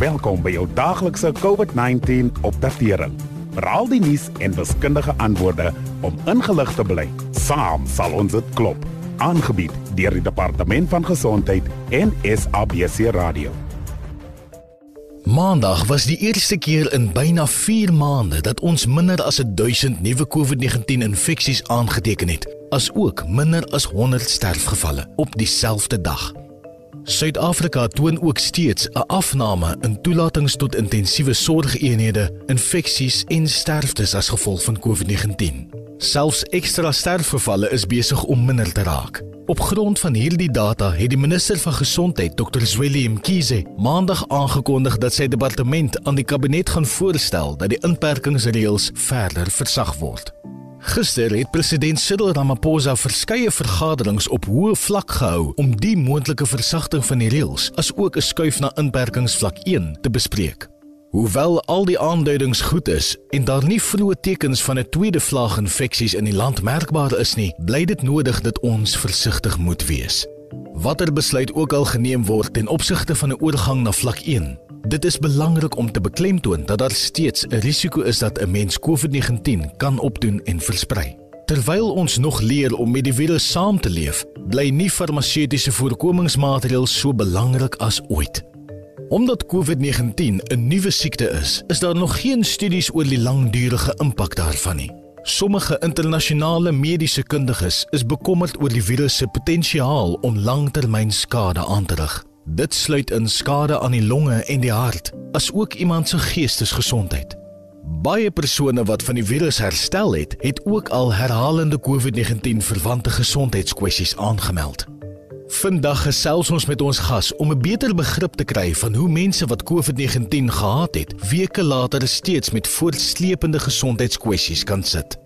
Welkom by jou daaglikse COVID-19 opdatering. Veral die nuus en wiskundige antwoorde om ingelig te bly. Saam sal ons dit klop. Aangebied deur die Departement van Gesondheid en SABC Radio. Maandag was die eerste keer in byna 4 maande dat ons minder as 1000 nuwe COVID-19 infeksies aangeteken het, asook minder as 100 sterfgevalle op dieselfde dag. Suid-Afrika toon ook steeds 'n afname in toelatings tot intensiewe sorgeenhede, infeksies en sterftes as gevolg van COVID-19. Selfs ekstra sterfgevalle is besig om minder te raak. Op grond van hierdie data het die minister van gesondheid, Dr. Zweli Mkhize, maandag aangekondig dat sy departement aan die kabinet gaan voorstel dat die inperkingsreëls verder versag word. Gister het president Cyril Ramaphosa verskeie vergaderings op hoë vlak gehou om die moontlike versagting van die reëls as ook 'n skuif na inperkingsvlak 1 te bespreek. Hoewel al die aanduidings goed is en daar nie vroeë tekens van 'n tweede vlaag infeksies in die land merkbaar is nie, bly dit nodig dat ons versigtig moet wees. Watter besluit ook al geneem word ten opsigte van 'n oorgang na vlak 1, Dit is belangrik om te beklemtoon dat daar steeds 'n risiko is dat 'n mens COVID-19 kan opdoen en versprei. Terwyl ons nog leer om met die virus saam te leef, bly nie farmaseutiese voorkomingsmaatreëls so belangrik as ooit. Omdat COVID-19 'n nuwe siekte is, is daar nog geen studies oor die langdurige impak daarvan nie. Sommige internasionale mediese kundiges is bekommerd oor die virus se potensiaal om langtermynskade aan te rig. Dit sluit in skade aan die longe en die hart, asook iemand se geestesgesondheid. Baie persone wat van die virus herstel het, het ook al herhalende COVID-19 verwante gesondheidskwessies aangemeld. Vandag gesels ons met ons gas om 'n beter begrip te kry van hoe mense wat COVID-19 gehad het, weke later steeds met voortsleepende gesondheidskwessies kan sit.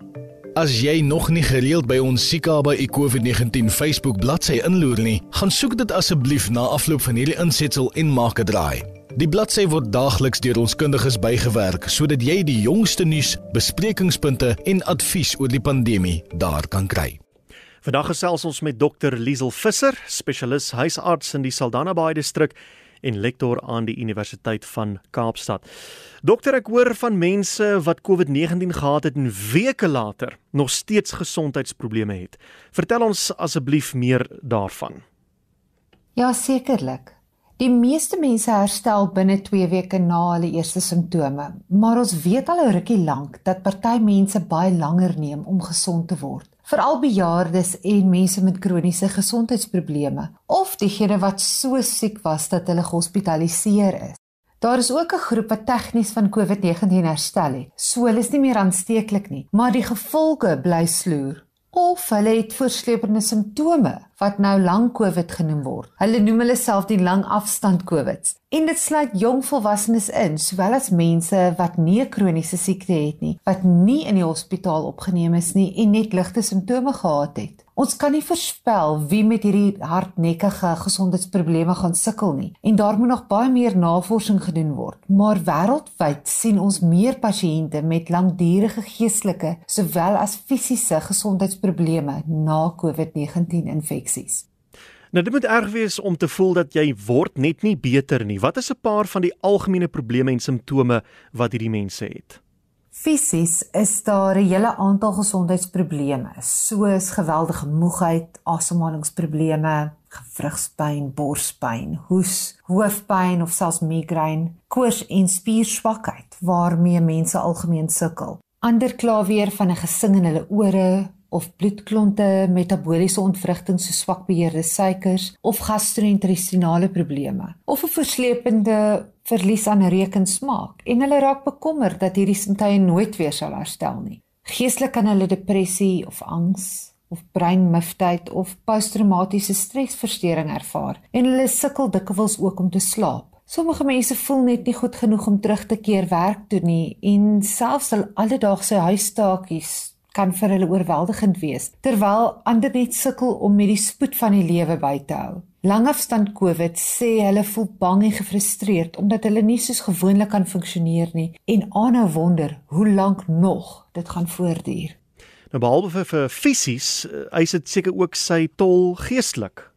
As jy nog nie gereeld by ons Sikaba COVID-19 Facebook bladsy inloer nie, gaan soek dit asseblief na afloop van hierdie insetsel en maak 'n draai. Die bladsy word daagliks deur ons kundiges bygewerk sodat jy die jongste nuus, besprekingspunte en advies oor die pandemie daar kan kry. Vandag gesels ons met Dr. Liesel Visser, spesialis huisarts in die Saldanha Bay distrik en lektor aan die Universiteit van Kaapstad. Dokter, ek hoor van mense wat COVID-19 gehad het en weke later nog steeds gesondheidsprobleme het. Vertel ons asseblief meer daarvan. Ja, sekerlik. Die meeste mense herstel binne 2 weke na hulle eerste simptome, maar ons weet al 'n rukkie lank dat party mense baie langer neem om gesond te word veral bejaardes en mense met kroniese gesondheidsprobleme of diegene wat so siek was dat hulle gehospitaliseer is. Daar is ook 'n groep wat tegnies van COVID-19 herstel het. So hulle is nie meer aansteeklik nie, maar die gevolge bly sloer of hulle het voorsleepende simptome wat nou lang COVID genoem word. Hulle noem hulle self die lang afstand COVIDs. En dit sluit jong volwassenes in, sowel as mense wat nie 'n kroniese siekte het nie, wat nie in die hospitaal opgeneem is nie en net ligte simptome gehad het. Ons kan nie voorspel wie met hierdie hardnekkige gesondheidsprobleme gaan sukkel nie en daar moet nog baie meer navorsing gedoen word. Maar wêreldwyd sien ons meer pasiënte met langdurige geestelike sowel as fisiese gesondheidsprobleme na COVID-19 infeksie infeksies. Nou dit moet erg wees om te voel dat jy word net nie beter nie. Wat is 'n paar van die algemene probleme en simptome wat hierdie mense het? Fisies is daar 'n hele aantal gesondheidsprobleme, soos geweldige moegheid, asemhalingsprobleme, gewrigspyn, borspyn, hoes, hoofpyn of selfs migraine, koors en spierswakheid waarmee mense algemeen sukkel. Ander kla weer van 'n gesing in hulle ore, of bloedklonte, metabooliese ontwrigting so swak beheerde suikers of gastro-intestinale probleme of 'n verslepende verlies aan reuk en smaak en hulle raak bekommerd dat hierdie simptome nooit weer sal herstel nie. Geestelik kan hulle depressie of angs of breinmiftheid of posttraumatiese stresversteuring ervaar en hulle sukkel dikwels ook om te slaap. Sommige mense voel net nie goed genoeg om terug te keer werk toe nie en selfs hul alledaagse huistaakies kan vir hulle oorweldigend wees terwyl ander net sukkel om met die spoed van die lewe by te hou. Langafstand COVID sê hulle voel bang en gefrustreerd omdat hulle nie soos gewoonlik kan funksioneer nie en aanhou wonder hoe lank nog dit gaan voortduur. Nou behalwe vir, vir fisies, eh, sit seker ook sy tol geestelik.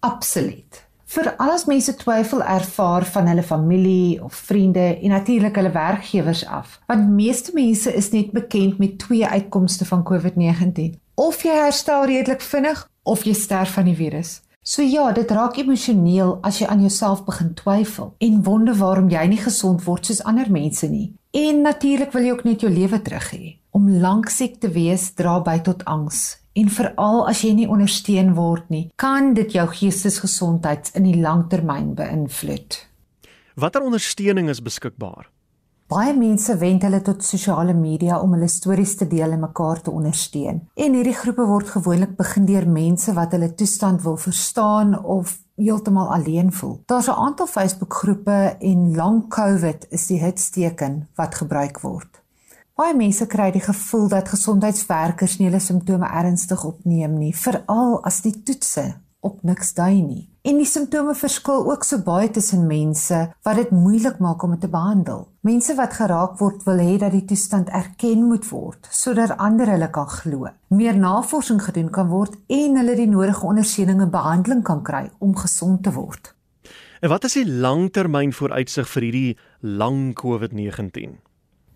Absoluut. Vir alles mense twyfel ervaar van hulle familie of vriende en natuurlik hulle werkgewers af, want meeste mense is net bekend met twee uitkomste van COVID-19. Of jy herstel redelik vinnig of jy sterf van die virus. So ja, dit raak emosioneel as jy aan jouself begin twyfel en wonder waarom jy nie gesond word soos ander mense nie. En natuurlik wil jy ook net jou lewe terug hê. Om lank siek te wees dra by tot angs en veral as jy nie ondersteun word nie, kan dit jou geestesgesondheid in die langtermyn beïnvloed. Watter ondersteuning is beskikbaar? Baie mense wend hulle tot sosiale media om hulle stories te deel en mekaar te ondersteun. En hierdie groepe word gewoonlik begin deur mense wat hulle toestand wil verstaan of heeltemal alleen voel. Daar's 'n aantal Facebook-groepe en lank COVID is die hitsteken wat gebruik word. Baie mense kry die gevoel dat gesondheidswerkers nie hulle simptome ernstig opneem nie, veral as die toetse op niks dui nie. En die simptome verskil ook so baie tussen mense wat dit moeilik maak om dit te behandel. Mense wat geraak word wil hê dat die toestand erken moet word sodat ander hulle kan glo. Meer navorsing gedoen kan word en hulle die nodige ondersteuning en behandeling kan kry om gesond te word. En wat is die langtermyn vooruitsig vir hierdie lang COVID-19?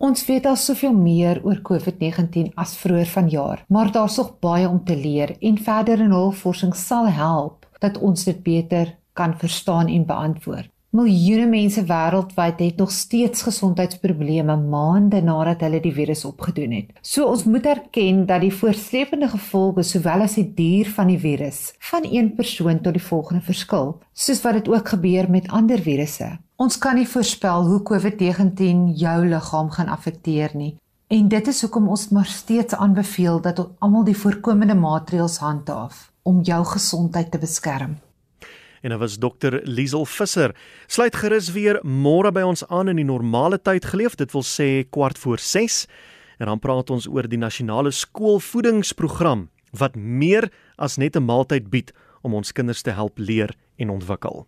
Ons weet al soveel meer oor COVID-19 as vroeër vanjaar, maar daar's nog baie om te leer en verdere navorsing sal help dat ons dit beter kan verstaan en beantwoord. Miljoene mense wêreldwyd het nog steeds gesondheidsprobleme maande nadat hulle die virus opgedoen het. So ons moet erken dat die voortslewende gevolge sowel as die duur van die virus van een persoon tot die volgende verskil, soos wat dit ook gebeur met ander virusse. Ons kan nie voorspel hoe COVID-19 jou liggaam gaan affekteer nie. En dit is hoekom ons maar steeds aanbeveel dat almal die voorkomende maatreëls handhaaf om jou gesondheid te beskerm. En dit was dokter Liesel Visser. Sluit gerus weer môre by ons aan in die normale tyd geleef, dit wil sê kwart voor 6. En dan praat ons oor die nasionale skoolvoedingsprogram wat meer as net 'n maaltyd bied om ons kinders te help leer en ontwikkel.